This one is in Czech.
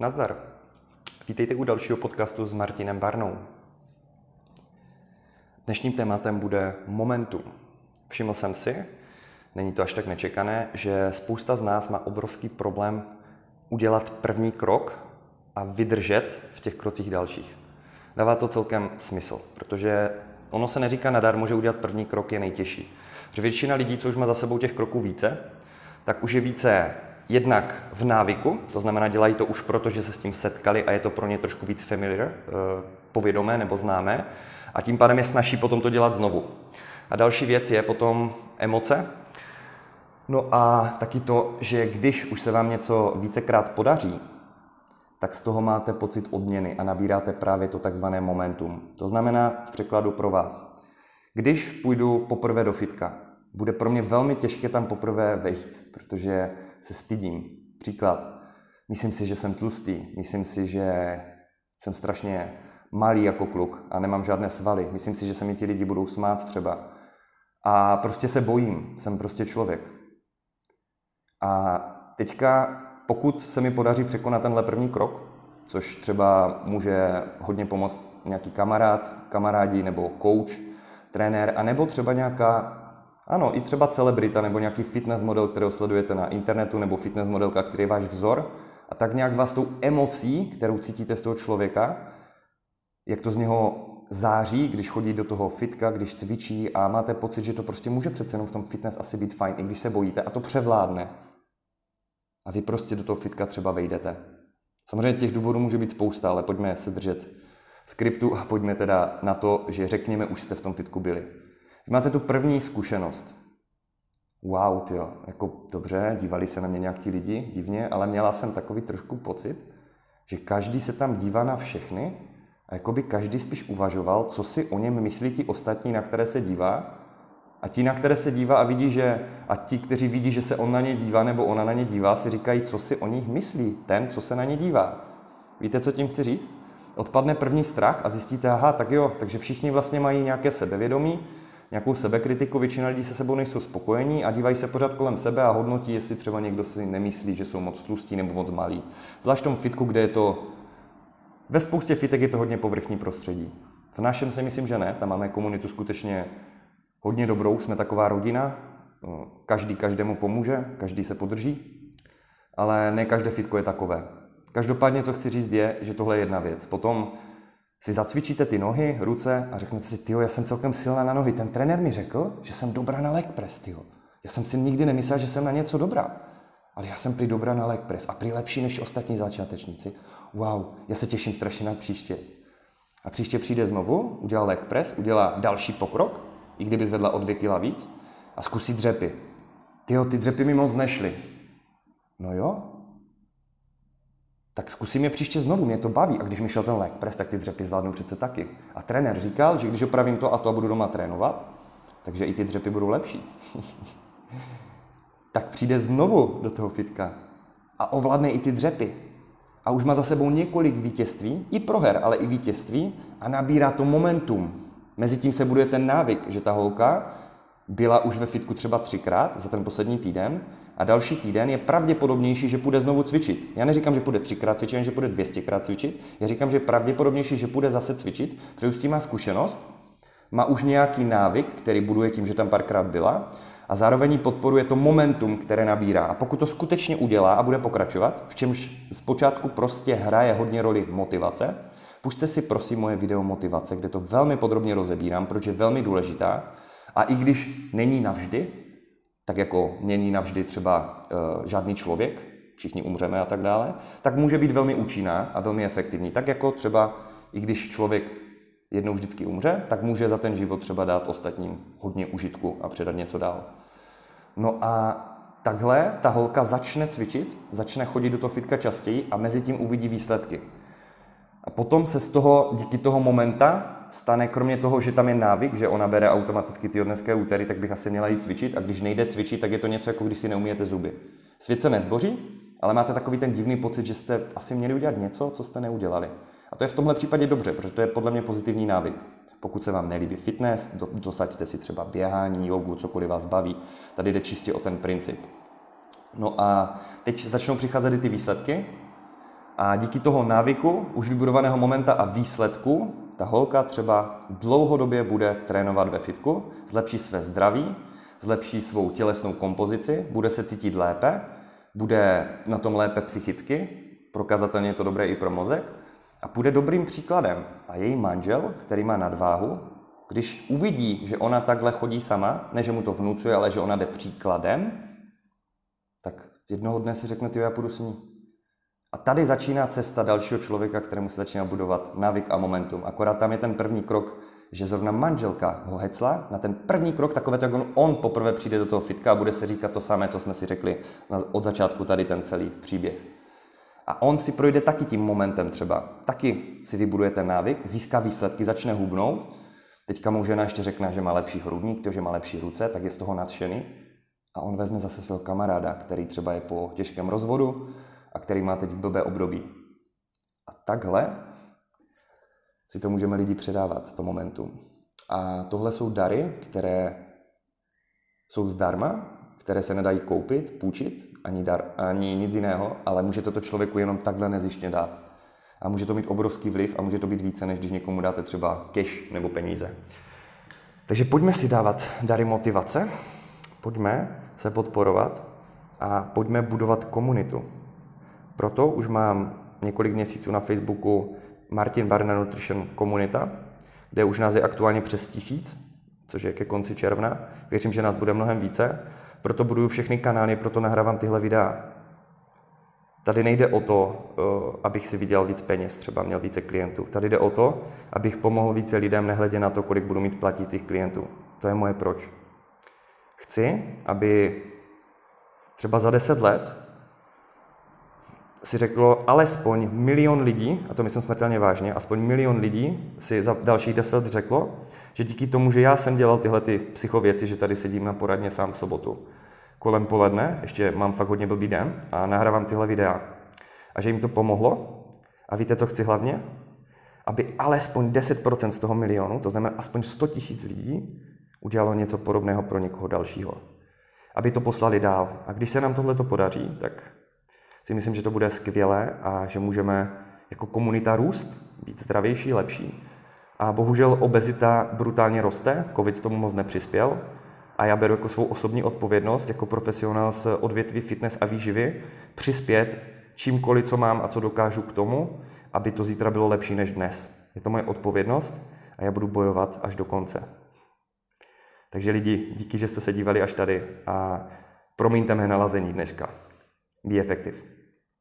Nazdar. Vítejte u dalšího podcastu s Martinem Barnou. Dnešním tématem bude momentum. Všiml jsem si, není to až tak nečekané, že spousta z nás má obrovský problém udělat první krok a vydržet v těch krocích dalších. Dává to celkem smysl, protože ono se neříká nadarmo, že udělat první krok je nejtěžší. Protože většina lidí, co už má za sebou těch kroků více, tak už je více jednak v návyku, to znamená, dělají to už proto, že se s tím setkali a je to pro ně trošku víc familiar, eh, povědomé nebo známé, a tím pádem je snaží potom to dělat znovu. A další věc je potom emoce. No a taky to, že když už se vám něco vícekrát podaří, tak z toho máte pocit odměny a nabíráte právě to takzvané momentum. To znamená v překladu pro vás. Když půjdu poprvé do fitka, bude pro mě velmi těžké tam poprvé vejít, protože se stydím. Příklad. Myslím si, že jsem tlustý. Myslím si, že jsem strašně malý jako kluk a nemám žádné svaly. Myslím si, že se mi ti lidi budou smát třeba. A prostě se bojím. Jsem prostě člověk. A teďka, pokud se mi podaří překonat tenhle první krok, což třeba může hodně pomoct nějaký kamarád, kamarádi nebo coach, trenér, anebo třeba nějaká ano, i třeba celebrita nebo nějaký fitness model, kterého sledujete na internetu, nebo fitness modelka, který je váš vzor, a tak nějak vás tou emocí, kterou cítíte z toho člověka, jak to z něho září, když chodí do toho fitka, když cvičí a máte pocit, že to prostě může přece jenom v tom fitness asi být fajn, i když se bojíte a to převládne. A vy prostě do toho fitka třeba vejdete. Samozřejmě těch důvodů může být spousta, ale pojďme se držet skriptu a pojďme teda na to, že řekněme, už jste v tom fitku byli. Máte tu první zkušenost. Wow, tyjo, jako dobře, dívali se na mě nějak ti lidi, divně, ale měla jsem takový trošku pocit, že každý se tam dívá na všechny a jako by každý spíš uvažoval, co si o něm myslí ti ostatní, na které se dívá. A ti, na které se dívá a vidí, že, a ti, kteří vidí, že se on na ně dívá nebo ona na ně dívá, si říkají, co si o nich myslí ten, co se na ně dívá. Víte, co tím chci říct? Odpadne první strach a zjistíte, aha, tak jo, takže všichni vlastně mají nějaké sebevědomí, nějakou sebekritiku, většina lidí se sebou nejsou spokojení a dívají se pořád kolem sebe a hodnotí, jestli třeba někdo si nemyslí, že jsou moc tlustí nebo moc malí. Zvlášť v tom fitku, kde je to, ve spoustě fitek je to hodně povrchní prostředí. V našem si myslím, že ne, tam máme komunitu skutečně hodně dobrou, jsme taková rodina, každý každému pomůže, každý se podrží, ale ne každé fitko je takové. Každopádně to chci říct je, že tohle je jedna věc. Potom si zacvičíte ty nohy, ruce a řeknete si, tyjo, já jsem celkem silná na nohy. Ten trenér mi řekl, že jsem dobrá na leg press, tyjo. Já jsem si nikdy nemyslel, že jsem na něco dobrá. Ale já jsem prý dobrá na leg press a prý lepší než ostatní začátečníci. Wow, já se těším strašně na příště. A příště přijde znovu, udělá leg press, udělá další pokrok, i kdyby zvedla o dvě kila víc, a zkusí dřepy. Tyjo, ty dřepy mi moc nešly. No jo, tak zkusím je příště znovu, mě to baví. A když mi šel ten leg press, tak ty dřepy zvládnu přece taky. A trenér říkal, že když opravím to a to a budu doma trénovat, takže i ty dřepy budou lepší. tak přijde znovu do toho fitka a ovládne i ty dřepy. A už má za sebou několik vítězství, i proher, ale i vítězství a nabírá to momentum. Mezitím se buduje ten návyk, že ta holka byla už ve fitku třeba třikrát za ten poslední týden a další týden je pravděpodobnější, že půjde znovu cvičit. Já neříkám, že půjde třikrát cvičit, ani že půjde 200krát cvičit. Já říkám, že je pravděpodobnější, že půjde zase cvičit, protože už s tím má zkušenost, má už nějaký návyk, který buduje tím, že tam párkrát byla a zároveň podporuje to momentum, které nabírá. A pokud to skutečně udělá a bude pokračovat, v čemž zpočátku prostě hraje hodně roli motivace, Pušte si prosím moje video motivace, kde to velmi podrobně rozebírám, protože je velmi důležitá. A i když není navždy, tak jako není navždy třeba uh, žádný člověk, všichni umřeme a tak dále, tak může být velmi účinná a velmi efektivní. Tak jako třeba, i když člověk jednou vždycky umře, tak může za ten život třeba dát ostatním hodně užitku a předat něco dál. No a takhle ta holka začne cvičit, začne chodit do toho fitka častěji a mezi tím uvidí výsledky. A potom se z toho, díky toho momenta, stane kromě toho, že tam je návyk, že ona bere automaticky ty dneské úterý, tak bych asi měla jít cvičit a když nejde cvičit, tak je to něco jako když si neumíte zuby. Svět se nezboří, ale máte takový ten divný pocit, že jste asi měli udělat něco, co jste neudělali. A to je v tomhle případě dobře, protože to je podle mě pozitivní návyk. Pokud se vám nelíbí fitness, dosaďte si třeba běhání, jogu, cokoliv vás baví. Tady jde čistě o ten princip. No a teď začnou přicházet ty výsledky A díky toho návyku, už vybudovaného momenta a výsledku, ta holka třeba dlouhodobě bude trénovat ve fitku, zlepší své zdraví, zlepší svou tělesnou kompozici, bude se cítit lépe, bude na tom lépe psychicky, prokazatelně je to dobré i pro mozek, a půjde dobrým příkladem. A její manžel, který má nadváhu, když uvidí, že ona takhle chodí sama, ne že mu to vnucuje, ale že ona jde příkladem, tak jednoho dne si řekne, já půjdu s ní. A tady začíná cesta dalšího člověka, kterému se začíná budovat návyk a momentum. Akorát tam je ten první krok, že zrovna manželka ho hecla na ten první krok, takové to, jak on, on poprvé přijde do toho fitka a bude se říkat to samé, co jsme si řekli od začátku tady ten celý příběh. A on si projde taky tím momentem třeba. Taky si vybuduje ten návyk, získá výsledky, začne hubnout. Teďka mu žena ještě řekne, že má lepší hrudník, to, že má lepší ruce, tak je z toho nadšený. A on vezme zase svého kamaráda, který třeba je po těžkém rozvodu a který má teď blbé období. A takhle si to můžeme lidi předávat, to momentum. A tohle jsou dary, které jsou zdarma, které se nedají koupit, půjčit, ani, dar, ani nic jiného, ale může to člověku jenom takhle nezištně dát. A může to mít obrovský vliv a může to být více, než když někomu dáte třeba cash nebo peníze. Takže pojďme si dávat dary motivace, pojďme se podporovat a pojďme budovat komunitu. Proto už mám několik měsíců na Facebooku Martin Barna Nutrition komunita, kde už nás je aktuálně přes tisíc, což je ke konci června. Věřím, že nás bude mnohem více proto buduju všechny kanály, proto nahrávám tyhle videa. Tady nejde o to, eh, abych si vydělal víc peněz, třeba měl více klientů. Tady jde o to, abych pomohl více lidem, nehledě na to, kolik budu mít platících klientů. To je moje proč. Chci, aby třeba za deset let si řeklo alespoň milion lidí, a to myslím smrtelně vážně, aspoň milion lidí si za dalších deset let řeklo, že díky tomu, že já jsem dělal tyhle ty psychověci, že tady sedím na poradně sám v sobotu, kolem poledne, ještě mám fakt hodně blbý den a nahrávám tyhle videa. A že jim to pomohlo. A víte, co chci hlavně? Aby alespoň 10% z toho milionu, to znamená aspoň 100 tisíc lidí, udělalo něco podobného pro někoho dalšího. Aby to poslali dál. A když se nám tohle to podaří, tak si myslím, že to bude skvělé a že můžeme jako komunita růst, být zdravější, lepší. A bohužel obezita brutálně roste, covid tomu moc nepřispěl. A já beru jako svou osobní odpovědnost, jako profesionál z odvětví fitness a výživy, přispět čímkoliv, co mám a co dokážu k tomu, aby to zítra bylo lepší než dnes. Je to moje odpovědnost a já budu bojovat až do konce. Takže lidi, díky, že jste se dívali až tady a promiňte mé nalazení dneska. Be effective.